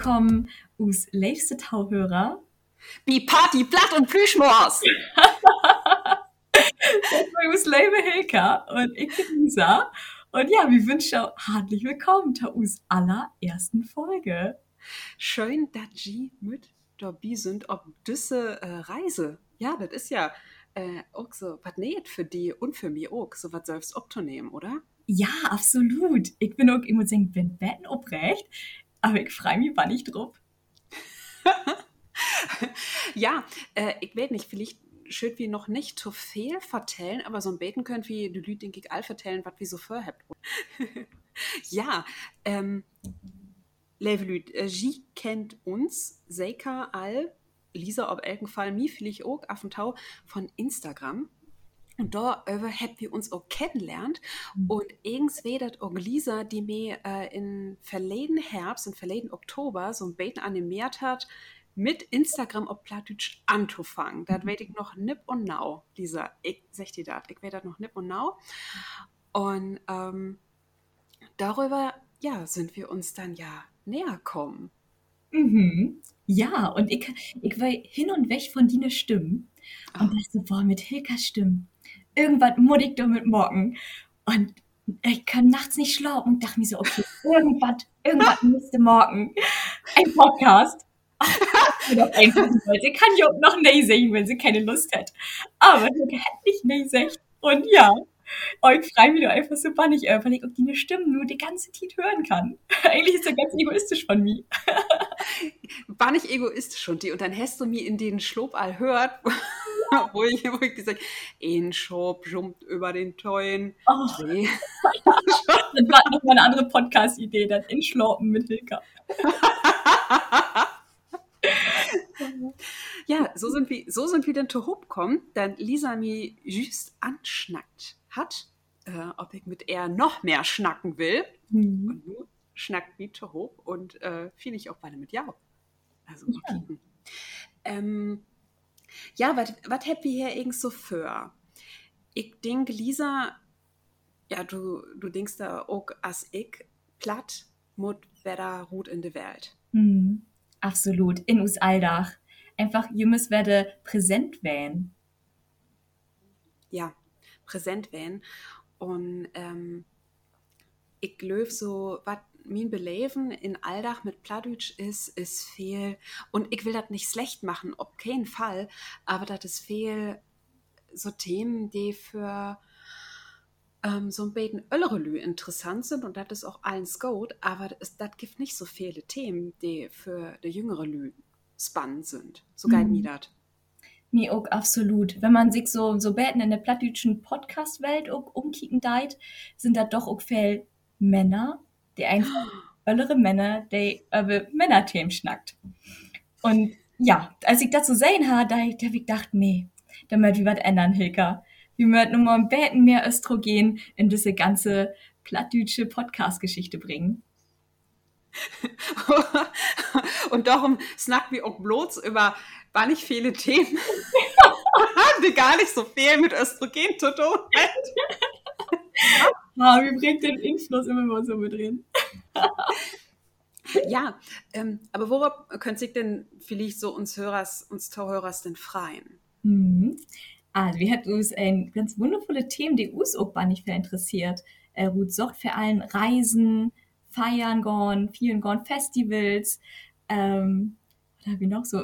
willkommen us letzte Tauhörer. Wie Party, Blatt und Plüschmors. us Lebe Hilka und ich bin Lisa. Und ja, wir wünschen auch herzlich willkommen zu allerersten Folge. Schön, dass Sie mit dabei sind auf diese äh, Reise. Ja, das ist ja äh, auch so was nicht für die und für mich auch, so was selbst abzunehmen, oder? Ja, absolut. Ich bin auch, ich muss sagen, bin Betten obrecht, aber ich freue mich war nicht drauf. ja, äh, ich weiß nicht, vielleicht schön wie noch nicht zu viel vertellen, aber so ein Beten könnt wie die Leute, denke ich, all vertellen, was wir so vorhabt. ja, ähm, liebe Leute, äh, Sie kennt uns, Seika all, Lisa ob Elkenfall, mir vielleicht auch, auf dem Tau von Instagram. Und da habt wir uns auch kennenlernt. Mhm. Und irgendwie das auch Lisa, die mir äh, in verleden Herbst, in verleden Oktober so ein Beten animiert hat, mit Instagram auf Plattdeutsch anzufangen. Das mhm. weiß ich noch nipp und nau, Lisa. Ich sag dir das, ich weiß das noch nipp und nau. Und ähm, darüber, ja, sind wir uns dann ja näher kommen. Mhm. Ja, und ich, ich war hin und weg von deiner Stimmen und oh. dachte, boah, mit Hilkas Stimmen, irgendwas ich damit morgen. Und ich kann nachts nicht schlafen und dachte mir so, okay, irgendwas, irgendwas müsste morgen. Ein Podcast. Doch wollte. Kann ich auch noch nee singen, wenn sie keine Lust hat. Aber sie hat nicht nee gesagt. Und ja, ich freue mich doch einfach so bannig, äh, weil ich auch die Stimme nur die ganze Zeit hören kann. Eigentlich ist das ganz egoistisch von mir. bannig egoistisch von dir. Und dann hast du mir in den Schlob all hört, wo ich, wo ich gesagt ein Schop jumpt über den Teuen. Oh. Nee. das war noch mal eine andere Podcast-Idee, dann in Schlopen mit Hilka. ja, so sind wir, so sind wir dann zu Hope kommen, dann Lisa mir just anschnackt hat, äh, ob ich mit er noch mehr schnacken will. Mhm. Und nun schnackt zu Hope und äh, fiel ich auch beide mit Ja. Also ja. kicken. Ähm, ja, was habt ihr hier irgend so für? Ich denke, Lisa, ja, du, du denkst da auch als ich platt, mut wer ruht in der Welt. Mhm. Absolut, in us Alldach. Einfach, ihr müsst werde präsent werden. Ja, präsent werden. Und ähm, ich glaube so, was mein Beleben in Alldach mit Plattdeutsch ist, ist viel. Und ich will das nicht schlecht machen, auf keinen Fall. Aber das ist viel so Themen, die für ähm, so ein bisschen ältere Lü interessant sind. Und das ist auch allen gut. Aber das, das gibt nicht so viele Themen, die für die jüngere Lü spannend sind. So geil mhm. mir das. Mir auch absolut. Wenn man sich so, so beten in der plattdeutschen Podcast-Welt umkicken deit, sind da doch auch viel Männer, die einfach ältere Männer, die über Männerthemen schnackt. Und ja, als ich das so sehen habe, da, da hab ich gedacht, nee, da möchte ich was ändern, Hilka. Wir möchten nur mal ein bisschen mehr Östrogen in diese ganze plattdeutsche Podcast-Geschichte bringen. Und darum snacken wir auch bloß über war nicht viele Themen, die gar nicht so viel mit Östrogen zu tun ah, wie bringt den Influss immer mal so mit reden? ja, ähm, aber worauf könnte sich denn vielleicht so uns Hörers, uns Torhörers denn freien? Mhm. Also, wir hatten uns ein ganz wundervolle Themen, die uns auch nicht mehr interessiert. Äh, Ruth sorgt für allen Reisen, Feiern gone, vielen gone Festivals. Ähm, was habe ich noch so?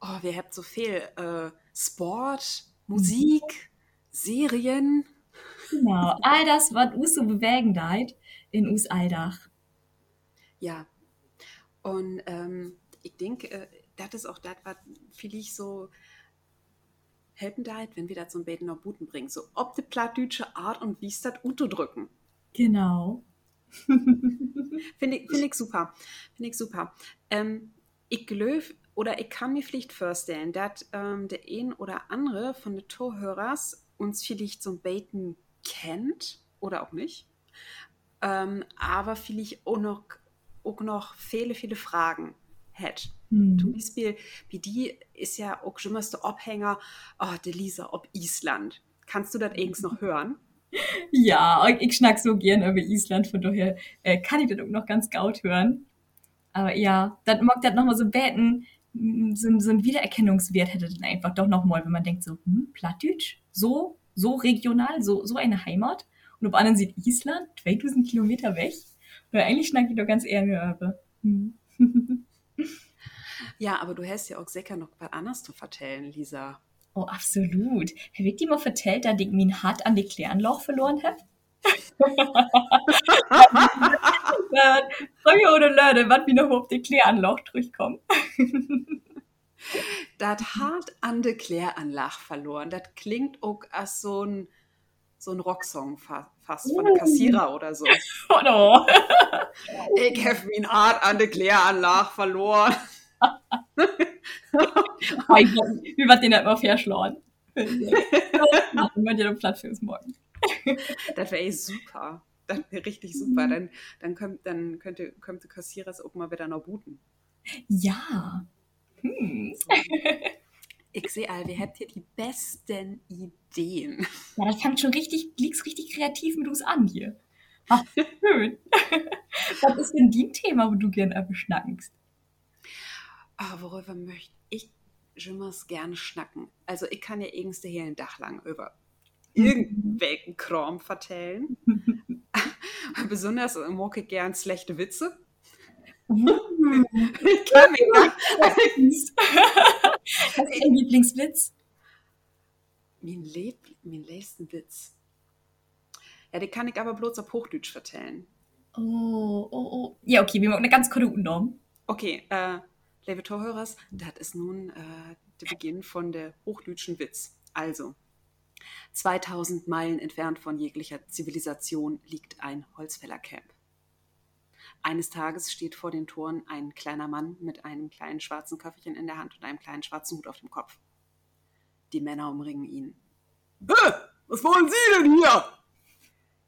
Oh, wir habt so viel äh, Sport, Musik. Serien. Genau, all das, was uns so bewegen deit in us Alldach. Ja, und ähm, ich denke, äh, das ist auch das, was vielleicht so helfen deit, wenn wir das so ein Beten noch Buten bringen. So ob die plattdeutsche Art und wie es das unterdrücken. Genau. Finde ich, find ich super. Finde ich super. Ähm, ich glaube, oder ich kann mir vielleicht vorstellen, dass ähm, der ein oder andere von den Torhörers uns vielleicht ein Beten kennt oder auch nicht. Ähm, aber vielleicht auch noch, auch noch viele, viele Fragen hat. Mhm. Zum Beispiel, wie die ist ja auch schon mal der Abhänger, oh, der Lisa, ob Island. Kannst du das irgendwas noch hören? Ja, ich schnack so gern über Island, von daher äh, kann ich das auch noch ganz gaut hören. Aber ja, dann mag das nochmal so beten, so, so ein Wiedererkennungswert hätte dann einfach doch nochmal, wenn man denkt so, hm, Plattdeutsch, so, so regional, so, so eine Heimat. Und auf anderen sieht Island 2000 Kilometer weg. Weil eigentlich schnack ich doch ganz eher über. Hm. Ja, aber du hast ja auch sicher noch was anderes zu vertellen, Lisa. Oh, absolut. Herr Wick dir mal vertellt, dass ich mein Hart an die Klärenloch verloren habe? Früher oder was wie noch auf die Kläranlach durchkommen. das hart an de Kläranlach verloren. Das klingt auch als so ein, so ein Rocksong fast von der Kassierer oder so. Oh no. ich habe mein hart an de Kläranlach verloren. Wie wird den nicht mal verschlagen? Dann wird ihr Platz fürs Morgen. das wäre eh super. Das wäre richtig super. Mhm. Dann, dann, könnt, dann könnte, könnte Kassierer auch mal wieder noch booten. Ja. Hm. Ich sehe all, wir habt hier die besten Ideen. Ja, das fängt schon richtig, liegst richtig kreativ mit uns an hier. Ach, schön. Was ist denn dein Thema, wo du gerne beschnackst? Ah, worüber möchte ich schon gerne schnacken? Also, ich kann ja irgendwie hier ein Dach lang über irgendwelchen Kram vertellen. Besonders mag ich gern schlechte Witze. ich kann mich nicht. Was ist dein Lieblingswitz? Mein, Lieb mein letzten Witz. Ja, den kann ich aber bloß auf Hochdeutsch vertellen. Oh, oh, oh. Ja, okay, wir machen eine ganz kurze Norm. Okay, äh, liebe Torhörers, das ist nun äh, der Beginn von der hochdeutschen Witz. Also, 2000 Meilen entfernt von jeglicher Zivilisation liegt ein Holzfällercamp. Eines Tages steht vor den Toren ein kleiner Mann mit einem kleinen schwarzen Köfferchen in der Hand und einem kleinen schwarzen Hut auf dem Kopf. Die Männer umringen ihn. Hä? Was wollen Sie denn hier?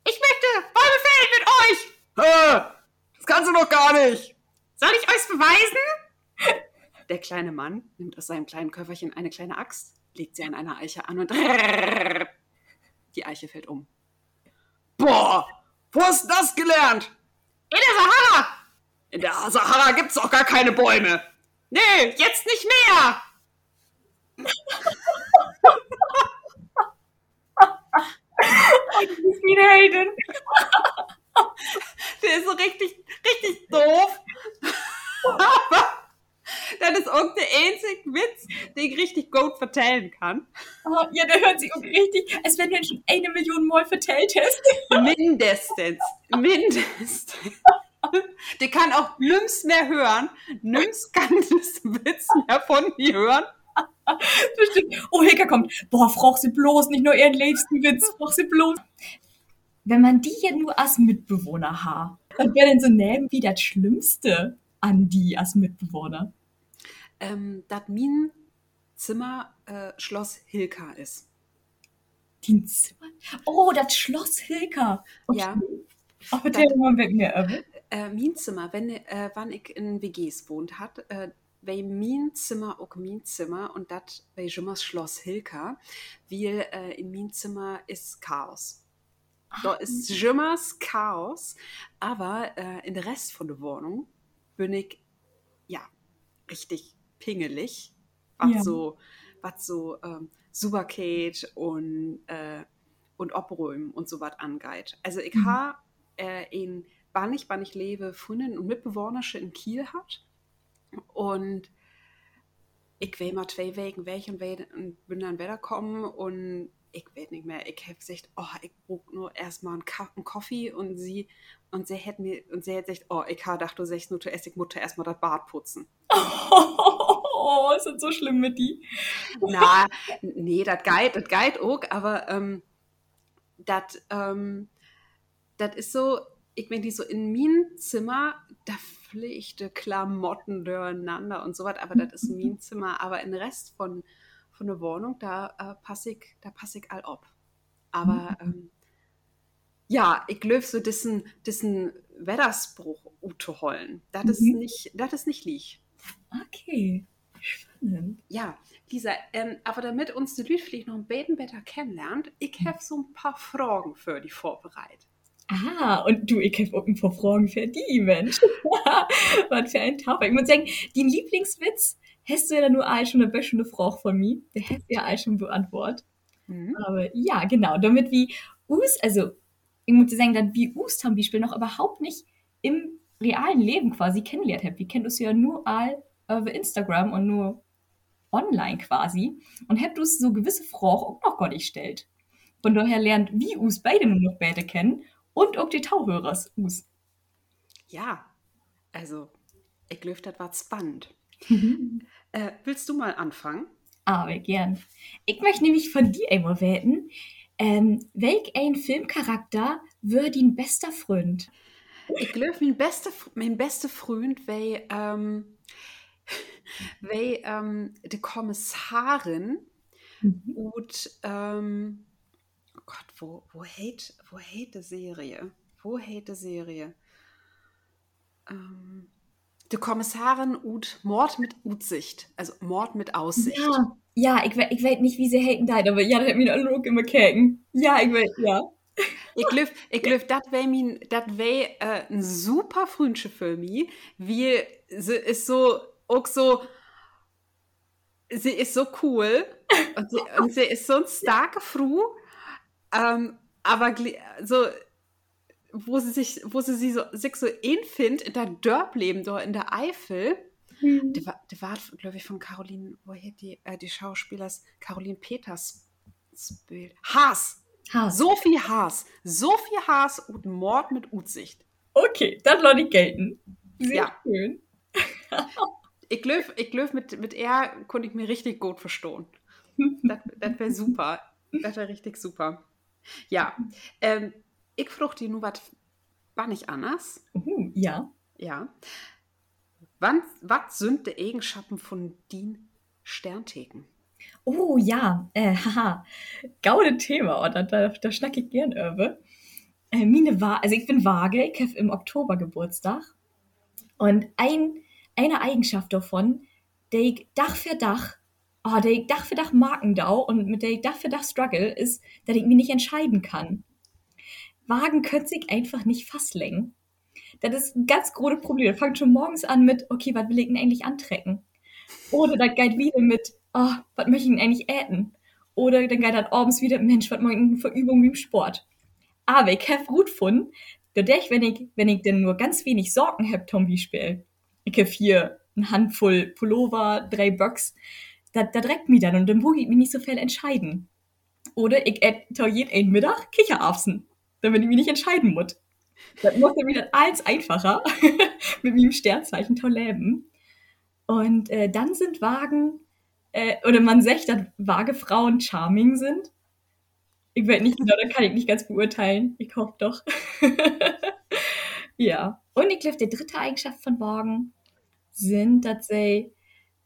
Ich möchte Bäume fällen mit euch! Hä? Das kannst du doch gar nicht! Soll ich euch beweisen? Der kleine Mann nimmt aus seinem kleinen Köfferchen eine kleine Axt, legt sie an einer Eiche an und die Eiche fällt um. Boah, wo hast du das gelernt? In der Sahara. In der Sahara gibt's doch gar keine Bäume. Nee, jetzt nicht mehr. ich bin Hayden. Der ist so richtig, richtig doof. Das ist auch der einzige Witz, den ich richtig gut vertellen kann. Oh, ja, der hört sich auch richtig, als wenn du ihn schon eine Million Mal vertellt hast. Mindestens. Mindestens. Der kann auch nichts mehr hören. Kann das Witz mehr von mir hören. Oh, Hecke kommt. Boah, frag sie bloß nicht nur ihren liebsten Witz, frag sie bloß. Wenn man die ja nur als Mitbewohner hat, was wäre denn so neben wie das Schlimmste an die als Mitbewohner? Ähm, dass mein Zimmer äh, Schloss Hilka ist. Zimmer? Oh, das Schloss Hilka. Okay. Ja. Aber der mal mit mir, äh, Mein Zimmer, wenn, äh, wann ich in WGs wohnt hat, äh, bei mein Zimmer auch mein Zimmer und das bei Jimmers Schloss Hilka, weil äh, in mein Zimmer ist Chaos. Da ist Jimmers Chaos, aber äh, in der Rest von der Wohnung bin ich ja richtig pingelig, was ja. so, was so ähm, Superkate und, äh, und Obräumen und so was angeht. Also ich mhm. habe äh, in wann ich, wann ich lebe, Freundinnen und Mitbewohnersche in Kiel hat und ich will mal zwei Wegen weg und, und bin dann wieder kommen und ich weiß nicht mehr, ich habe gesagt, oh, ich brauche nur erstmal einen, Ka einen Kaffee und sie und sie hätte mir und sie hätte gesagt, oh, ich habe gedacht, du sagst nur, du ich Mutter erstmal das Bad putzen. Oh, ist das so schlimm mit die? Na, nee, das geht, das geht auch, aber ähm, das ähm, das ist so, ich bin die so in mein Zimmer, da pflichte Klamotten durcheinander und so was, aber das ist mein Zimmer, aber in den Rest von von der Wohnung, da äh, passe ich, da passe ich all ob. Aber mhm. ähm, ja, ich glaube so diesen, diesen Wetterspruch zu holen. Das mhm. ist nicht, das ist nicht lieg. Okay. Spannend. Ja, Lisa, ähm, aber damit uns die Leute vielleicht noch ein bisschen besser kennenlernt, ich habe so ein paar Fragen für die vorbereitet. Ah, und du, ich habe auch ein paar Fragen für die, Mensch. Was für ein Tafel. Ich muss sagen, den Lieblingswitz hast du ja nur all schon eine bessere Frage von mir. Der hast du ja all schon beantwortet. Mhm. Aber ja, genau, damit wie Us, also ich muss sagen, dass wie Us zum Beispiel noch überhaupt nicht im realen Leben quasi kennengelernt habt. Wir kennen uns ja nur all über Instagram und nur online quasi. Und habt uns so gewisse Fragen auch noch gar nicht gestellt. Von daher lernt wie Us beide nur noch beide kennen und auch die Tauhörers Us. Ja, also, ich glaube, das war spannend. Äh, willst du mal anfangen? Aber gern. Ich möchte nämlich von dir einmal wetten, ähm, welch ein Filmcharakter wird dein bester Freund? Ich glaube, mein bester, mein bester Freund wäre ähm, wär, ähm, die Kommissarin Mhm. und ähm, oh Gott, wo, wo hate, wo hate die Serie? Wo hate die Serie? Ähm, die Kommissarin und Mord mit Utsicht, also Mord mit Aussicht. Ja, ja ich, we ich weiß nicht, wie sie haten dein, aber ja, das hat mir auch immer kecken. Ja, ich weiß, ja. Ich glaube, ich glaub, das wäre mein, das wär, äh, ein super Freundschaft für mich, wie sie ist so, auch so, sie ist so cool und sie, und sie ist so eine starke Frau, ähm, aber so, wo sie sich, wo sie, sie so, sich so infindet in der Dörpleben da in der Eifel, der war, der war glaube ich, von Caroline, woher die, äh, die Schauspielers, Caroline Peters Bild. Haas! Haas. Sophie Haas. Sophie Haas und Mord mit Utsicht. Okay, dann lass ich gelten. Sehr Ja. schön. Ich glaube, ich glaub, mit, mit er konnte ich mir richtig gut verstehen. Das, das wäre super. Das wäre richtig super. Ja. Ähm, ich frage dich nur, was war nicht anders? Uh, ja. Ja. Wann, was sind die Eigenschaften von den Sterntheken? Oh ja, äh, haha. Gaude Thema, oder? Da, da schnack ich gern über. Äh, mine war, also ich bin vage, ich habe im Oktober Geburtstag. Und ein, eine Eigenschaft davon, der ich Dach für Dach, oh, der ich Dach für Dach Markendau und mit der ich Dach für Dach struggle, ist, dass ich mich nicht entscheiden kann. Wagen könnte sich einfach nicht fastlängen. Das ist ein ganz großes Problem. Das fängt schon morgens an mit, okay, was will ich denn eigentlich antrecken? Oder das geht wieder mit, oh, was möchte ich denn eigentlich äten? Oder dann geht das abends wieder, Mensch, was mache ich denn für Übungen wie im Sport? Aber ich habe gut gefunden, dadurch, wenn ich, wenn ich denn nur ganz wenig Sorgen habe, zum Beispiel, ich habe hier eine Handvoll Pullover, drei Bucks, da, da dreckt mich dann und dann muss ich mich nicht so viel entscheiden. Oder ich esse jeden einen Mittag Kichererbsen, damit ich mich nicht entscheiden muss. Das macht dann alles einfacher mit meinem Sternzeichen toll leben. Und äh, dann sind Wagen, äh, oder man sagt, dass vage Frauen charming sind. Ich weiß nicht genau, da kann ich nicht ganz beurteilen. Ich hoffe doch. ja. Und ich glaube, die dritte Eigenschaft von Wagen sind, dass sie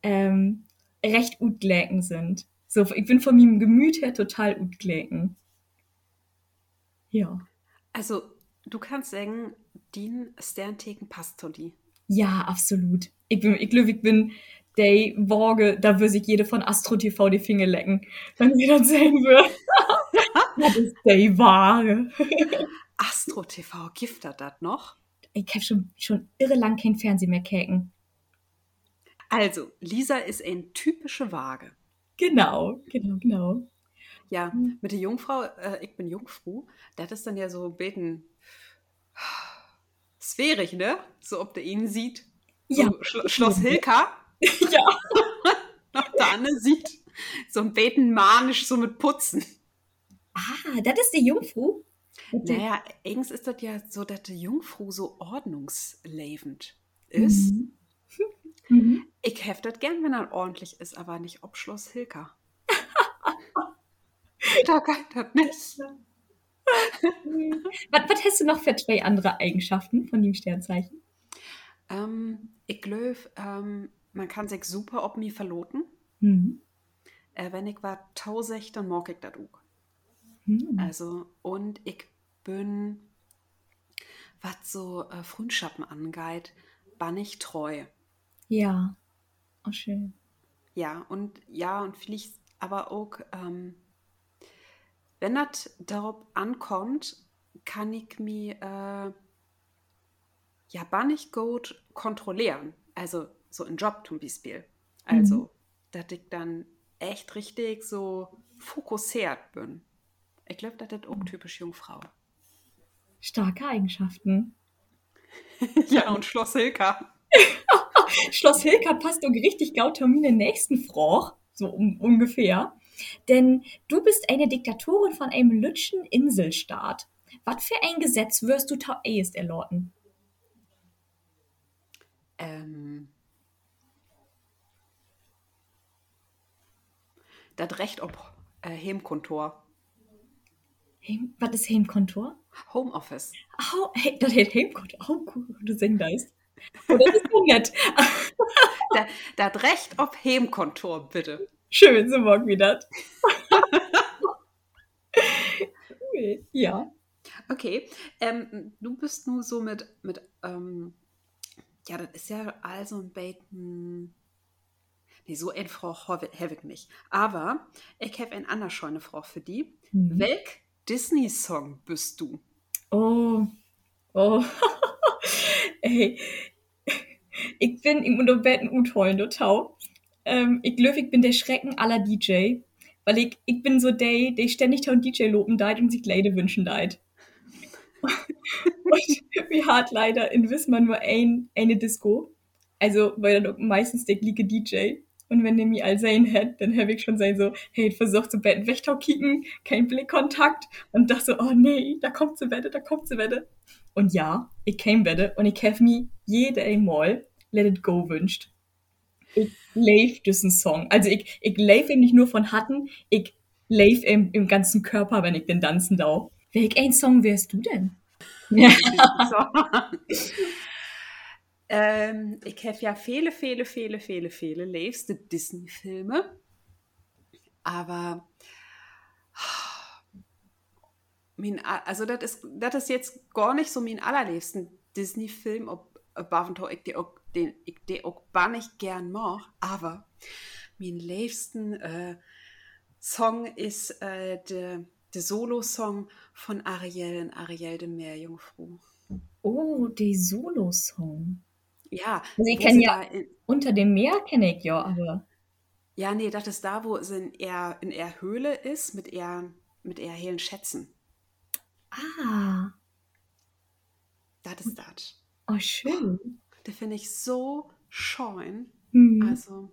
ähm, recht gut gläken sind. So, ich bin von meinem Gemüt her total gut gläken. Ja. Also, du kannst sagen, den Sterntheken passt zu dir. Ja, absolut. Ich, bin, ich glaube, ich bin der Worge, da würde sich jede von Astro TV die Finger lecken, wenn sie das sehen würde. das ist der Wahre. Astro TV, giftet das noch? Ich habe schon, schon irre lang kein Fernsehen mehr käken. Also, Lisa ist ein typische Waage. Genau, genau, genau. Ja, Mhm. mit der Jungfrau, äh, ich bin Jungfrau, das ist dann ja so beten sphärisch, ne? So, ob der ihn sieht. So Ja. Schlo Schloss Hilka, ja. noch der andere sieht. So ein Beten manisch, so mit Putzen. Ah, das ist die Jungfrau? Naja, eigens ist das ja so, dass die Jungfrau so ordnungslebend ist. Mhm. Mhm. Ich hef das gern, wenn er ordentlich ist, aber nicht ob Schloss Hilka. da geht das nicht. was, was hast du noch für zwei andere Eigenschaften von dem Sternzeichen? Ähm, ich glaube, ähm, man kann sich super ob mir verloten. Mhm. Äh, wenn ich war tausech, dann mag ich das auch. Mhm. Also, und ich bin, was so äh, Freundschaften angeht, bin ich treu. Ja. Oh, schön. Ja, und ja, und vielleicht aber auch, ähm, wenn das darauf ankommt, kann ich mich äh, ja bannig gut kontrollieren. Also so ein Job zum Beispiel. Also, Mhm. dass ich dann echt richtig so fokussiert bin. Ich glaube, das ist auch typisch Jungfrau. Starke Eigenschaften. ja, und Schloss Hilka. Schloss Hilka passt doch richtig gaut Termine nächsten Froch, so um, ungefähr. Denn du bist eine Diktatorin von einem lütschen Inselstaat. Was für ein Gesetz wirst du taeist erlorten? Ähm, das Recht ob äh, Heimkontor. Heim, was ist Heimkontor? Homeoffice. Au, hey, das heißt Heimkontor. Oh, cool, du singen da ist. Oh, das ist so nett. Da- Das Recht ob Heimkontor, bitte. Schön, so morgen wieder. ja. Okay, ähm, du bist nur so mit, mit ähm, ja, das ist ja also ein Beten. Nee, so ein Frau habe ich nicht. Aber ich habe ein anderes schöne Frau für die. Mhm. Welch Disney-Song bist du? Oh, oh. Ey, ich bin im Unterbetten utheulen, du Tau. Ähm, ich glaube, ich bin der Schrecken aller DJ. Weil ich, ich bin so der, der ständig taun DJ loben deit und sich Leide wünschen deit. und wie hart leider in Wismar nur ein, eine Disco. Also, weil dann meistens der gleiche DJ. Und wenn der mir all sein hat, dann hab ich schon sein so, hey, versucht zu Betten Wächter kicken, kein Blickkontakt. Und dachte so, oh nee, da kommt sie Wette, da kommt sie Wette. Und ja, ich käme Wette und ich hab mir jede Mal Let It Go wünscht. Ich leif diesen Song. Also ich, ich leif ihn nicht nur von Hatten, ich leif ihm im ganzen Körper, wenn ich den tanzen dau. Welch ein Song wärst du denn? Ja. Ähm, ich habe ja viele, viele, viele, viele, viele liebste Disney-Filme. Aber mein, also das ist, ist jetzt gar nicht so mein allerliebsten Disney-Film, ob Bavento ich auch, den ich die auch gar nicht gern mag, aber mein liebsten äh, Song ist äh, der der Solo-Song von Ariel und Ariel de Meerjungfrau. Oh, der Solo-Song. Ja, Also ich wo kenn sie ja- da Unter dem Meer kenne ich ja, aber. ja, nee, das ist da, wo sie in eher, in eher Höhle ist, mit eher, mit eher hellen Schätzen. Ah, Das ist das. oh schön. Das finde ich so schön. Hm. Also,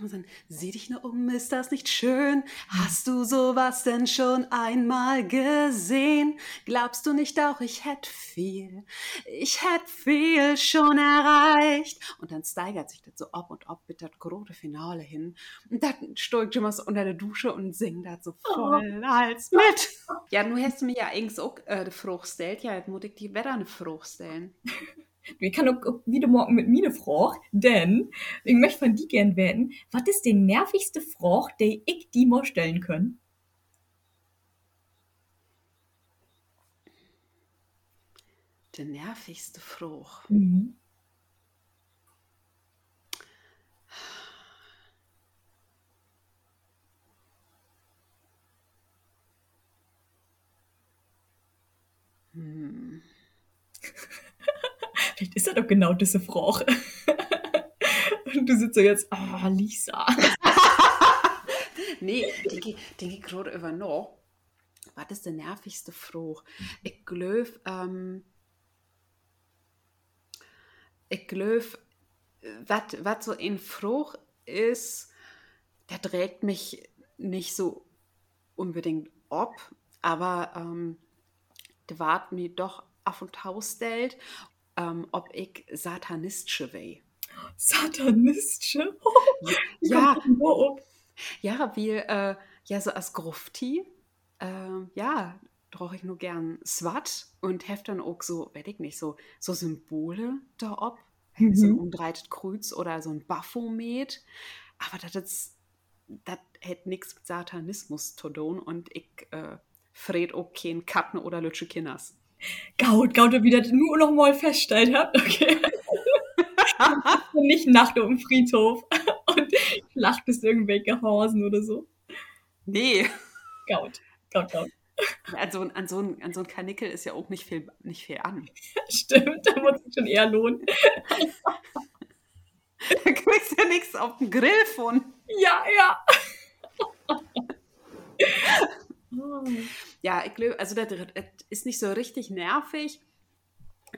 und dann, sieh dich nur um, ist das nicht schön? Hast du sowas denn schon einmal gesehen? Glaubst du nicht auch, ich hätte viel, ich hätte viel schon erreicht? Und dann steigert sich das so ab und ab mit das große Finale hin. Und dann steigt so unter der Dusche und singt das so voll als mit. Ja, nun hast du mir ja eigentlich auch äh, die Frucht gestellt. Ja, jetzt muss ich die wieder eine Frucht stellen. Wir kann auch wieder morgen mit mir eine Frage, denn ich möchte von die gern werden. Was ist die nervigste Frage, die ich die mal stellen können? Der nervigste Frucht. Mhm. Hm. Vielleicht ist das doch genau diese Frage. Und du sitzt so jetzt, ah, Lisa. Nee, ge- den geht gerade über noch. Was ist der nervigste Frucht? Ich glaube, ähm, ich glaube, was so ein Frucht ist, der trägt mich nicht so unbedingt ab, aber ähm, der wart mir doch auf und Haus stellt, ähm, ob ich satanistische weh. Satanistische? Ja, Oh, Ja, wie, äh, ja, so als Grufti, ähm, ja, brauche ich nur gern SWAT und heft dann auch so, weiß ich nicht, so, so Symbole da ob. Mhm. So ein umdreitet Kreuz oder so ein Baphomet. Aber das ist, das hätte nichts mit Satanismus zu tun und ich, äh, fred auch kein Katten oder Lütsche Kinders. Gaut, Gaut, ob ihr das nur noch mal festgestellt habt, okay? Und nicht Nacht auf dem Friedhof und schlachtest irgendwelche Horsen oder so. Nee. Gaut, Gaut, Gaut. An so ein, an so ein Karnickel ist ja auch nicht viel, nicht viel an. Stimmt, da muss es schon eher lohnen. Da kriegst du ja nichts auf den Grill von. Ja, ja. Ja, ich glaube, also das, das ist nicht so richtig nervig,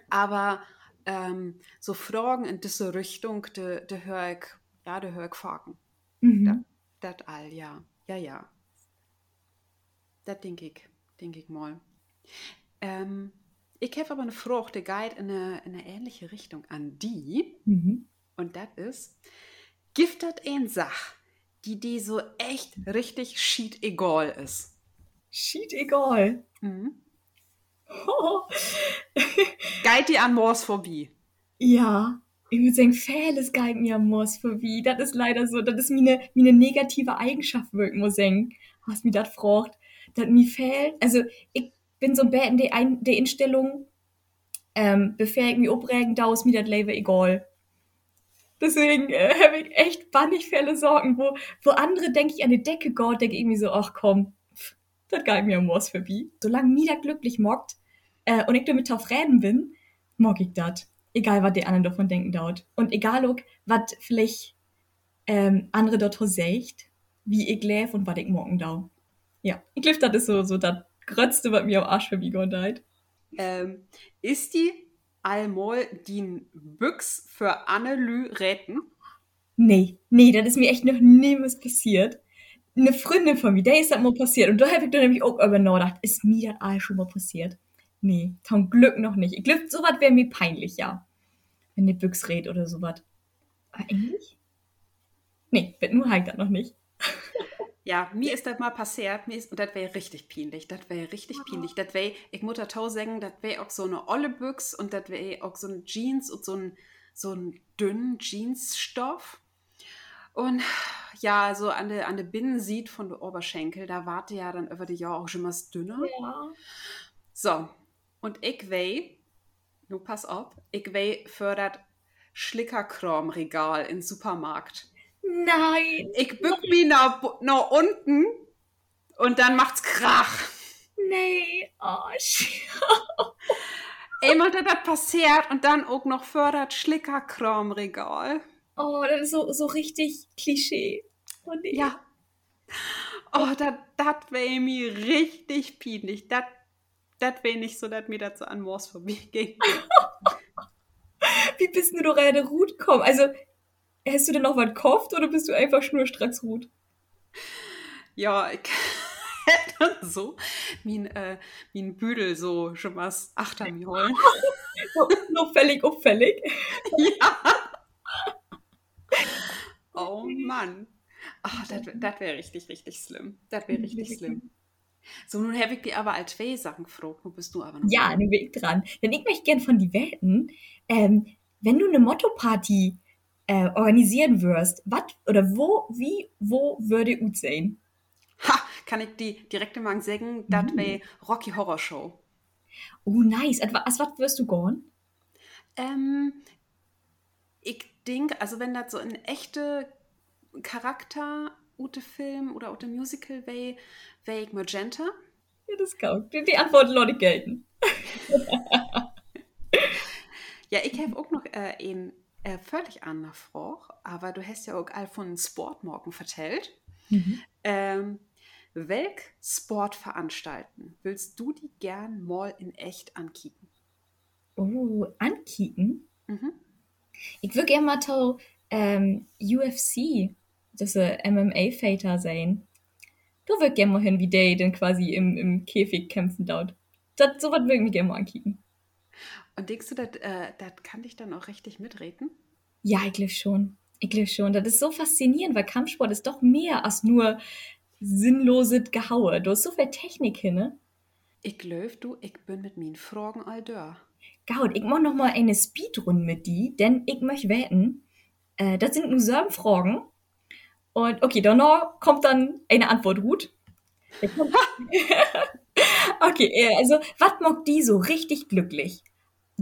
aber ähm, so Fragen in diese Richtung, da de höre ich, ja, da höre ich Fragen. Mhm. Das all, ja. Ja, ja. Das denke ich, denke ich mal. Ähm, ich habe aber eine Frage, die geht in eine, in eine ähnliche Richtung an die. Mhm. Und das ist, gibt das eine Sache, die die so echt richtig shit egal ist? Shit, egal. Mhm. Oh. Geht die an Morsphobie? Ja, ich würde sagen, Fähles geht mir am Morsphobie. Das ist leider so, das ist meine, meine negative Eigenschaft, würde ich mal sagen. Was mir das fragt. Das mir fehlt, also ich bin so ein bisschen der, Ein der Einstellung, ähm, ich mich aufregen da ist mir das Leben egal. Deswegen äh, habe ich echt bannig viele Sorgen, wo, wo andere denke ich an die Decke Gott, denke ich irgendwie so, ach komm, das geht mir am Morsphobie. Solange mir das glücklich mockt, äh, und ich damit auf Reden bin, mag ich das. Egal, was die anderen davon denken dort. Und egal, auch, was vielleicht ähm, andere dort sagt, wie ich lebe und was ich morgen da. Ja, ich glaube, das ist so, so das Grötzte, was mir am Arsch vorbeigegangen hat. Ähm, ist die allmal die Büchs für Annelü retten? Nee, nee, das ist mir echt noch niemals passiert. Eine Freundin von mir, der ist das mal passiert. Und da habe ich dann nämlich auch über nachgedacht, ist mir das alles schon mal passiert? Nee, zum Glück noch nicht. Ich glaube, sowas wäre mir peinlich, ja. Wenn die Büchs redet oder sowas. Aber eigentlich? Nee, wird nur halt das noch nicht. Ja, mir ist das mal passiert, mir ist, und das wäre richtig peinlich, das wäre richtig peinlich. Das wäre, ich muss auch sagen, das wäre auch so eine olle Büchs und das wäre auch so ein Jeans und so ein, so ein dünnen Jeansstoff. Und ja, so an der an de Binnensied von der Oberschenkel, da warte ja dann über die Jahr auch schon was dünner. Ja. So, und ich wei, nur pass auf, ich wei für das Schlickerkramregal im Supermarkt. Nein, Ich bück mich nach, nach unten und dann macht's Krach. nee, oh. Einmal da das passiert und dann auch noch für das Schlickerkramregal. Oh, das ist so, so richtig Klischee. Oh, nee. Ja. Oh, das wäre mir richtig peinlich. Das wäre nicht so, dass mir so an Mors vorbeiging. Wie bist du doch eine Rut gekommen? Also, hast du denn noch was gekauft oder bist du einfach schnurstracks Rut? Ja, ich so mein, äh, mein Büdel so schon was achter mir holen. So, noch auffällig. ja. Oh Mann. Ach, das wäre richtig, richtig schlimm. Das wäre richtig schlimm. So, nun habe ich dir aber als zwei Sachen gefragt. Nun bist du aber noch. Ja, nun bin ich dran. Denn ich möchte gern von die Welten, ähm, wenn du eine Motto-Party äh, organisieren würdest, was oder wo, wie, wo würde gut sein? Ha, kann ich die direkt im Mang sagen, das wäre Rocky Horror Show. Oh, nice. Als was was wirst du gehen? Ähm, ich denke, also wenn das so ein echte Charakter, ute Film oder ute Musical wäre, wäre ich Magenta. Ja, das kann die, die Antwort Leute gelten. Ja, ich habe auch noch äh, ein äh, völlig andere Frage, aber du hast ja auch all von Sportmorgen vertellt. Ähm, welch Sportveranstalten willst du die gern mal in echt ankicken? Oh, ankicken? Mhm. Ich würde gerne mal zu ähm, UFC, das ist MMA-Fighter sein. Du würd gerne mal hin, wie der denn quasi im, im Käfig kämpfen dort. Das, so was würde ich mir gerne mal ankicken. Und denkst du, das äh, kann dich dann auch richtig mitreden? Ja, ich glaube schon. Ich glaube schon. Das ist so faszinierend, weil Kampfsport ist doch mehr als nur sinnloses Gehaue. Du hast so viel Technik hin, ne? Ich glaube, du, ich bin mit meinen Fragen all da. Gaut, ich mach noch mal eine Speedrunde mit die, denn ich möchte wetten, äh, das sind nur sieben Fragen. Und okay, danach kommt dann eine Antwort gut. okay, äh, also, was mag die so richtig glücklich?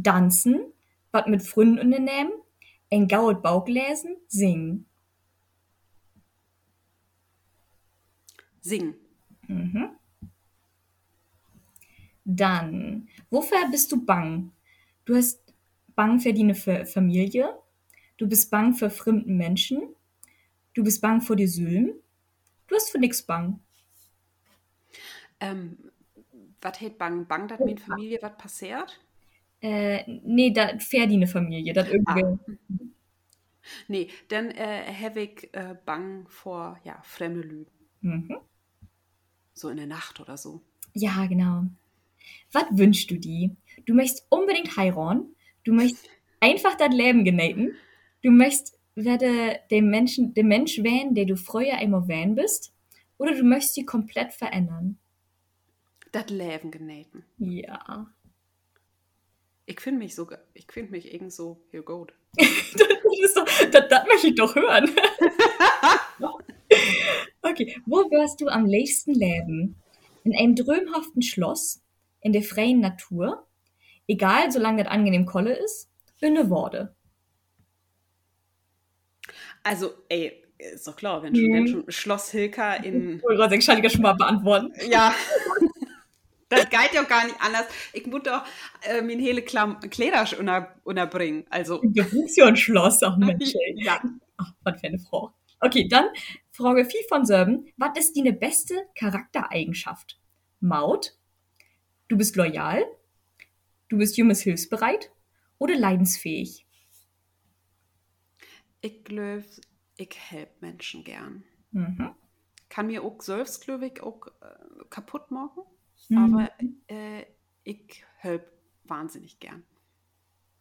Tanzen, was mit Freunden unternehmen, ein Gaut Bauch lesen, singen. Singen. Mhm. Dann, wofür bist du bang? Du hast bang für deine Fa- Familie. Du bist bang für fremden Menschen. Du bist bang vor die Sülm. Du hast für nix bang. Ähm, was hält Bang? Bang, dass in Familie was passiert? Äh, nee, da fair deine Familie. Das irgendwie. Nee, dann äh, habe ich äh, Bang vor ja, fremde Lügen. Mhm. So in der Nacht oder so. Ja, genau. Was wünschst du dir? Du möchtest unbedingt heiraten. Du möchtest einfach das Leben genießen. Du möchtest werde dem Menschen, dem Mensch wählen, der du früher einmal wählen bist. Oder du möchtest sie komplett verändern. Das Leben genähten. Ja. Ich finde mich so, ich finde mich irgend so, hier gut. Das, doch, das, das möchte ich doch hören. okay, wo wirst du am liebsten leben? In einem drömhaften Schloss, in der freien Natur, egal, solange das angenehm Kolle ist, in ne Worte. Also, ey, ist doch klar, wenn schon, Mhm. wenn schon Schloss Hilka in. Ulrich, ich kann ich schon mal beantworten. Ja. Das geht ja gar nicht anders. Ich muss doch äh, mein hele Klam Kleider unter, unterbringen. Also, Du bist ja ein Schloss, ach Mensch. ey. ja. Ach, was für eine Frau. Okay, dann Frage 4 von Sörben. Was ist deine beste Charaktereigenschaft? Maut? Du bist loyal? Du bist junges hilfsbereit? Oder leidensfähig? Ich glaube, ich help Menschen gern. Mhm. Kann mir auch selbst, glaube ich, auch äh, kaputt machen. Mhm. Aber äh, ich help wahnsinnig gern.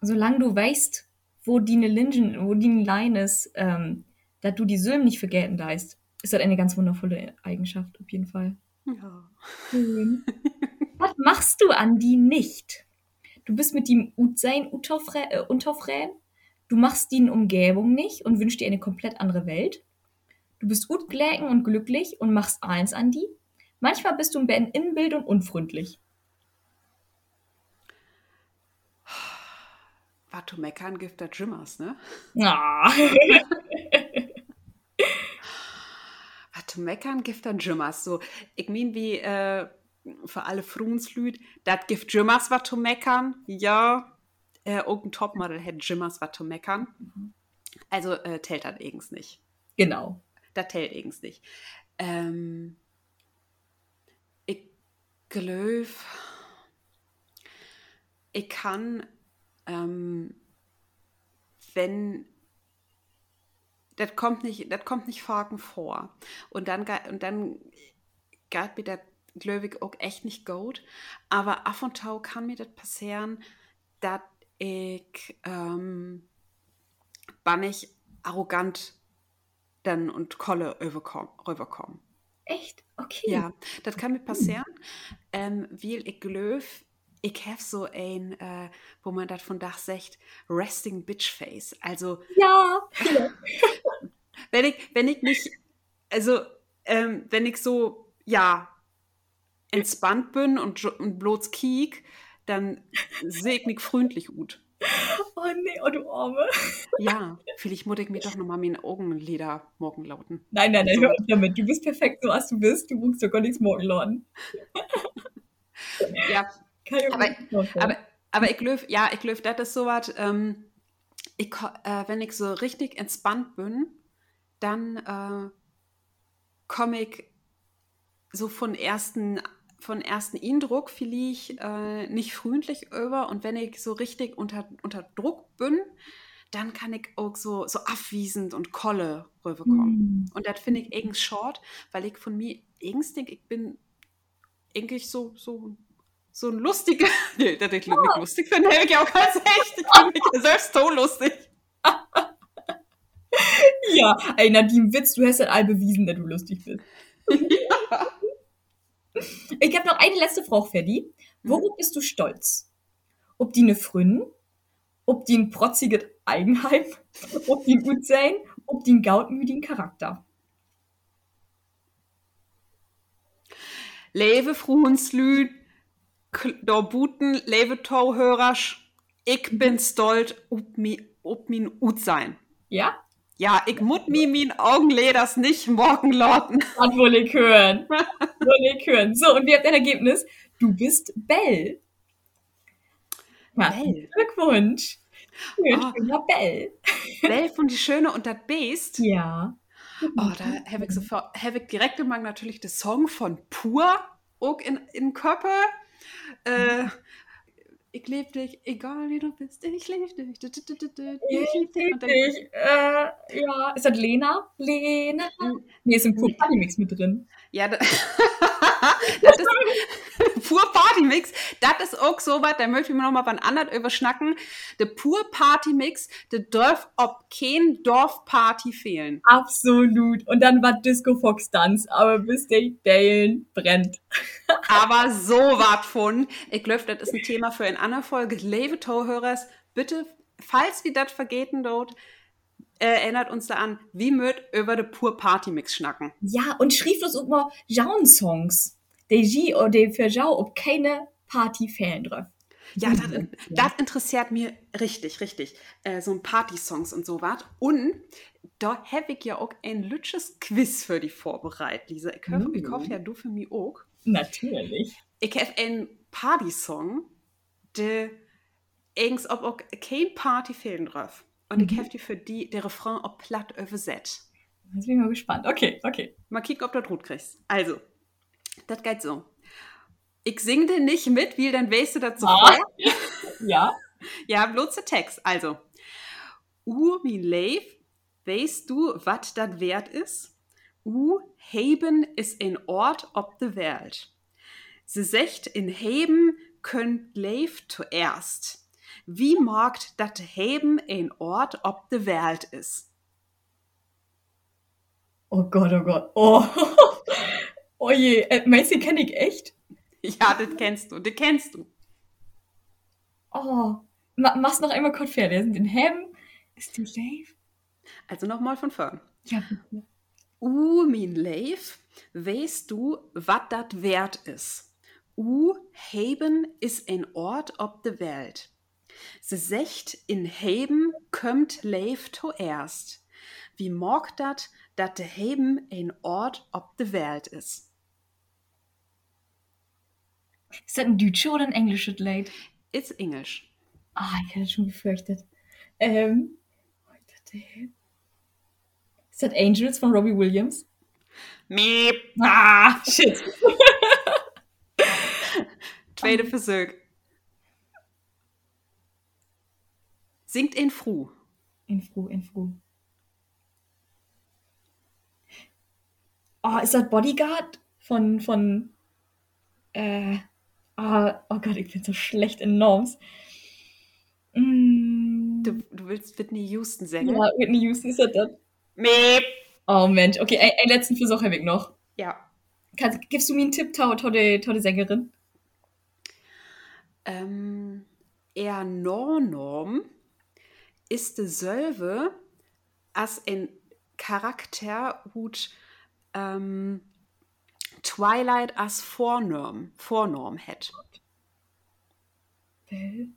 Solange du weißt, wo deine Linjen, wo deine Line ist, ähm, dass du die Sylm nicht vergelten darfst, ist das eine ganz wundervolle Eigenschaft, auf jeden Fall. Ja. Schön. Was machst du, Andi, nicht? Du bist mit dem Utsein unterfrä- äh, unterfrän. Du machst die Umgebung nicht und wünschst dir eine komplett andere Welt. Du bist gut gläken und glücklich und machst eins, Andi. Manchmal bist du ein bisschen inbild und unfreundlich. Zu meckern gibt das Jimmers, ne? Was zu meckern gibt das Jimmers. So, ich mein, wie äh, für alle Frunslüd, das gibt Jimmers was zu meckern. Ja, äh, irgendein Topmodel hätte Jimmers was zu meckern. Also, äh, tält das eigens nicht. genau. Das tält eigens nicht. Ähm, ich glaube, ich kann, ähm, wenn das kommt nicht, das kommt nicht Faken vor. Und dann, und dann geht mir das, glaube ich, auch echt nicht gut. Aber ab und zu kann mir das passieren, dass ich, ähm, wann ich arrogant dann und Kolle rüberkomme. rüberkomm. Echt? Okay. Ja, das kann mir passieren, ähm, weil ich glaube, ich habe so ein, äh, wo man das von Dach sagt, Resting Bitch Face. Also, Ja. wenn ich, wenn ich nicht, also, ähm, wenn ich so, ja, entspannt bin und, und bloß kiek, dann sehe ich mich freundlich gut. Oh nee, oh du Arme. Ja, vielleicht muss ich mir doch nochmal meine Augenlider morgen lauten. Nein, nein, nein, So. hör auf damit. Du bist perfekt, so als du bist. Du musst doch gar nichts morgen laden. Ja, Kann ich mir Aber-. Aber, aber ich glaube, ja, ich glaube, das ist so was, ähm, ich, äh, wenn ich so richtig entspannt bin, dann äh, komme ich so von ersten, von ersten Eindruck vielleicht äh, nicht freundlich über und wenn ich so richtig unter, unter Druck bin, dann kann ich auch so, so abwiesend und kolle rüberkommen. Hm. Und das finde ich irgendwie short, weil ich von mir irgendwie denke, ich bin eigentlich so, so, so ein lustiger. Nee, das ich mich lustig finde, ich auch ganz echt. Ich finde mich selbst so lustig. Ja, ey, Nadine Witz, du hast halt all bewiesen, dass du lustig bist. Ich habe noch eine letzte Frage für die. Worauf bist du stolz? Ob die ne Fründen, ob die ein protziges Eigenheim, ob die gut sein, ob die ein gautmütigen Charakter. Leve Fruhenslüd, Dorbuten, Leve Tauhörersch. Ich bin stolz, ob mi, ob min Ut sein. Ja? Ja, ich mut mi min Augenleders nicht morgen loten. Das will ich hören. will ich hören. So, und wie habt ihr ein Ergebnis? Du bist Bell. Ja, Bell. Glückwunsch. Schön, Ah. schöner Bell. Bell von die Schöne und das Beest. Ja. Oh, da habe ich sofort, habe ich direkt im Mang natürlich den Song von Pur auch in, in Körper. Äh, ich lieb dich, egal wie du bist, ich lieb dich. Ich lieb dich. Und dann, Ich, äh, ja. Ist das Lena? Lena? Nee, ist im Pur Mix mit drin. ja, da, das ist Pur Partymix. Das ist auch so was, da möchte ich mir noch mal wann anderen überschnacken. Der Pur Partymix, der darf ob kein Dorfparty fehlen. Absolut. Und dann war Disco Fox Dance, aber bis der Dalen brennt. Aber so wat von. Ich glaube, das ist ein Thema für eine andere Folge. Liebe Torhörers, bitte, falls wir das vergeten dort, erinnert uns da an, wie mögt über den pur Partymix schnacken. Ja, und schrieb uns auch mal Jaun-Songs. Die G oder die für Jau, ob keine Party fehlen drauf. Ja, das, das interessiert mir richtig, richtig. Äh, so ein Party-Songs und so was. Und da habe ich ja auch ein lütsches Quiz für die vorbereitet, Lisa. Ich hoffe, ich hoffe ja, du für mich auch. Natürlich. Ich habe einen Party-Song, der ob auch kein Party fehlen drauf. Und ich Mhm. habe die für die, der Refrain ob platt übersetzt. Jetzt bin ich mal gespannt. Okay, okay. Mal kicken, ob du das gut kriegst. Also, das geht so. Ich sing dir nicht mit, wie dann weißt du das Ah. sofort. Ja. Ja, bloß der Text. Also, U mein Leif, weißt du, was das wert ist? U Heben ist ein Ort ob de Welt. Sie secht in Heben könnt Leif zuerst. Wie mag dat Heben ein Ort ob de Welt ist? Oh Gott, oh Gott. Oh. Oh je. Äh, meinst du, kenn ich echt? Ja, das kennst du, das kennst du. Oh. Ma mach's noch einmal kurz fair. Der sind in Hem. Ist du live? Also nochmal von vorn. Ja. U min Leif, weißt du, wat dat wert is? U Heben is ein Ort ob de Welt. Se secht in Heben kömmt Leif zuerst. Wie mag dat, dat de Heben ein Ort ob de Welt is? Ist das ein deutscher oder ein englisches Lied? It's Englisch. Ah, ich hätte schon gefürchtet. Ähm. Ist das Angels von Robbie Williams? Miep. Ah, shit. Tweede Versuch. Singt in Fru. In Fru, in Fru. Oh, ist das Bodyguard von, von, äh, oh, oh Gott, ich bin so schlecht in Norms. Mm, Du, du willst Whitney Houston singen? ja, Whitney Houston ist das das? Miep. Oh Mensch, okay, ein- einen letzten Versuch habe ich noch. Ja. Kannst, gibst du mir einen Tipp, tolle, tolle Sängerin? Ähm, er Nornorm ist dieselbe als ein Charakter, hut ähm, Twilight als Vornorm, Vornorm hat. Bell?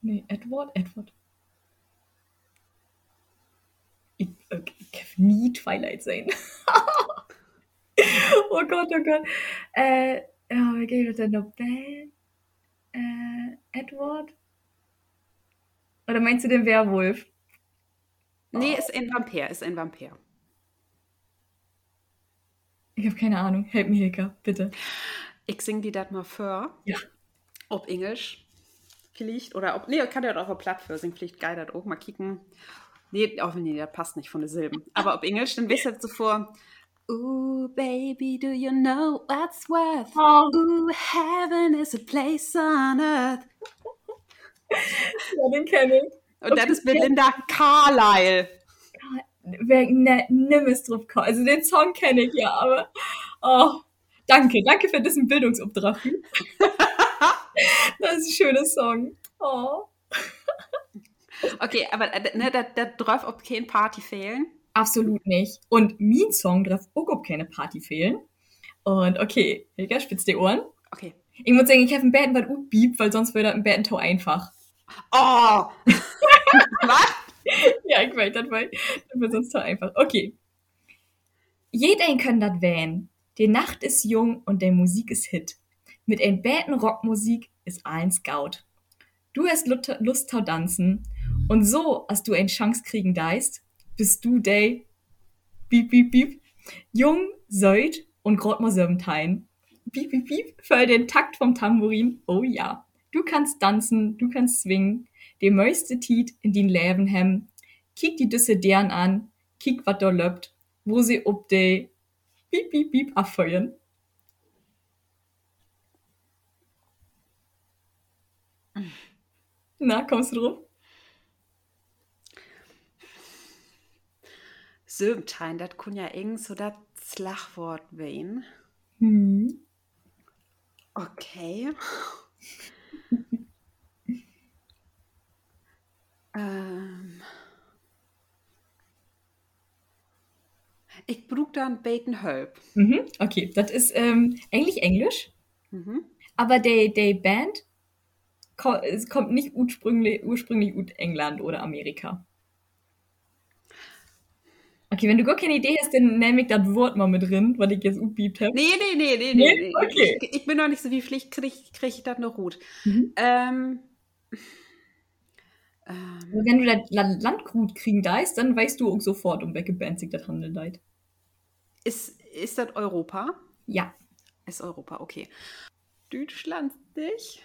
Nee, Edward? Edward. Ich, äh, ich kann nie Twilight sein. oh Gott, oh Gott. Äh, wie geht das denn noch? Bell? Äh, Edward? Oder meinst du den Werwolf? Nee, ist ein Vampir, ist ein Vampir. Ich habe keine Ahnung. Help mir, Hilka, bitte. Ich sing die mal vor. Ja. Ob Englisch vielleicht, oder ob, nee, ich kann ja auch auf Platt für singen, vielleicht geil das auch mal kicken. Nee, auch nee, das passt nicht von den Silben. Aber ob Englisch, dann wisst ihr so vor. Ooh, baby, do you know what's worth? Oh, Ooh, heaven is a place on earth. Ja, den kenne ich. Und das ist Belinda Carlyle. Wer, ne, nimm es drauf. Also den Song kenne ich ja, aber oh, danke, danke für diesen Bildungsauftrag. das ist ein schöner Song. Oh. Okay, aber äh, ne, da, da darf ob kein Party fehlen. Absolut nicht. Und mein Song darf auch keine Party fehlen. Und okay, Hilka, spitz die Ohren. Okay. Ich muss sagen, ich habe ein Betten was beep, weil sonst wäre das ein Bettentau einfach. Oh! Was? ja, ich weiß, das war, das war sonst so einfach. Okay. Jeder kann das wählen. Die Nacht ist jung und der Musik ist Hit. Mit ein bäten Rockmusik ist ein Scout. Du hast Lust zu tanzen und so, als du ein Chance kriegen deist, bist du day, piep, piep, piep, jung, seut und grad mal Sörmtein. Piep, piep, piep, für den Takt vom Tambourin, oh ja. Du kannst tanzen, du kannst swingen, die meiste Tiet in din Leben hem. Kiek die Düsse deren an, kiek wat da löppt, wo sie ob de piep, piep, piep abfeuern. Na, kommst du drauf? Sömtein, das kun ja irgend so das Slagwort wehen. Hm. Okay. Ähm. Ich brauch da ein Beten Help. Mhm. Okay, das ist ähm, eigentlich Englisch, Mhm. aber der der Band ko es kommt nicht ursprünglich, ursprünglich aus England oder Amerika. Okay, wenn du gar keine Idee hast, dann nehme ich das Wort mal mit drin, was ich jetzt upbiebt habe. Nee, nee, nee, nee, Nee? nee. Okay. Ich, ich bin noch nicht so wie Pflicht, krieg, krieg ich das noch gut. Mhm. Ähm. Ähm. Wenn du das La- Landgut kriegen deist, dann weißt du auch sofort, um welche Band sich das handelt. Ist, ist das Europa? Ja. Ist Europa, okay. Deutschland nicht?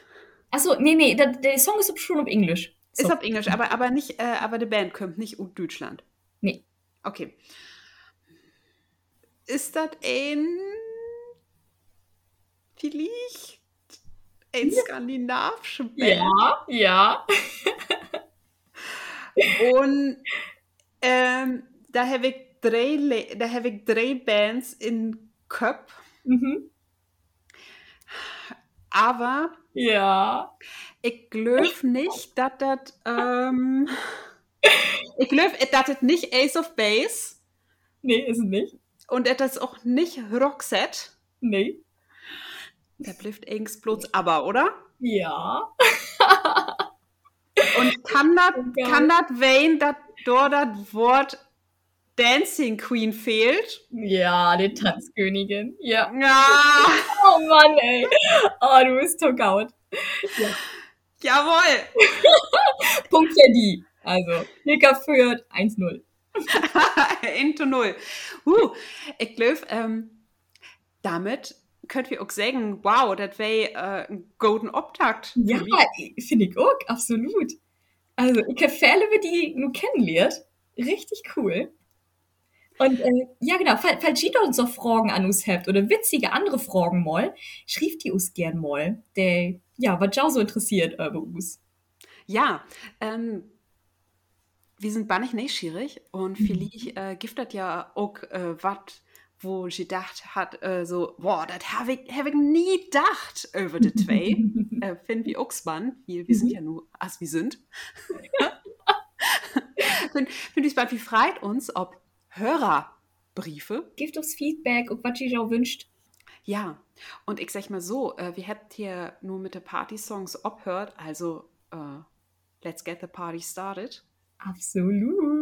Achso, nee, nee, das, der Song ist schon auf Englisch. So. Ist auf Englisch, aber, aber nicht, äh, aber die Band kommt nicht aus Deutschland. Nee. Okay. Ist das ein vielleicht ein skandinavische Band? Ja, ja. Und ähm, da habe ich drei, da habe ich drei Bands in Köp, Mhm. aber Ja. ich glaube nicht, dass das ähm, ich glaube, das nicht Ace of Base Nee, ist es nicht. und das ist auch nicht Roxette. Nee. Der bleibt irgends bloß aber, oder? Ja. Und kann das Geil. kann das Wayne, dass dort das Wort Dancing Queen fehlt? Ja, die Tanzkönigin. Ja. Ja, Oh Mann, ey. Oh, du bist so gaut. jawohl. Punkt für die. Also, Hilka führt 1-0. Into null. Uh, ich glaube, ähm, damit könnt wir auch sagen, wow, das wäre äh, ein golden für Ja, finde ich auch, absolut. Also, ich habe Fälle, wie die nur kennenlernt. Richtig cool. Und äh, ja, genau, fall- falls ihr uns noch Fragen an uns habt oder witzige andere Fragen mal, schrieft die uns gern mal. Der, ja, was auch so interessiert über uns. Ja, ähm, wir sind bannig neugierig und Mhm. vielleicht äh, das ja auch äh, was, wo ich gedacht hat, äh, so, boah, das habe ich, hab ich nie gedacht über die zwei. äh, wir auch spannend, wir, wir sind Mhm. ja nur, als wir sind. Find, find ich spannend, wie freut uns, ob Hörerbriefe Gebt uns Feedback und was ihr auch wünscht. Ja, und ich sag mal so, äh, wir habt hier nur mit den Party-Songs abhört, also äh, let's get the party started. Absolut.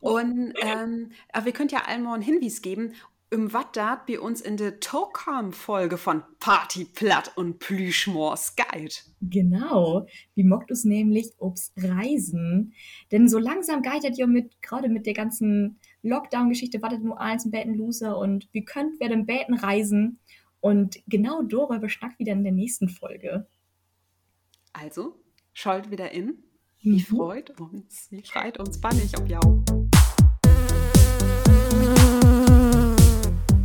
Und ähm, aber wir könnt ja allen mal einen Hinweis geben, um was dat wir uns in der Tokam-Folge von Party Platt und Plüschmors Guide. Genau. Wie mockt uns nämlich ob's Reisen? Denn so langsam geitert ihr mit, gerade mit der ganzen Lockdown-Geschichte, wartet nur eins im Betten Loser und wir könnt werden im Betten reisen. Und genau darüber schnackt wieder in der nächsten Folge. Also, schallt wieder in. Mhm. Wie freut uns, wie freut uns bannig ob jau.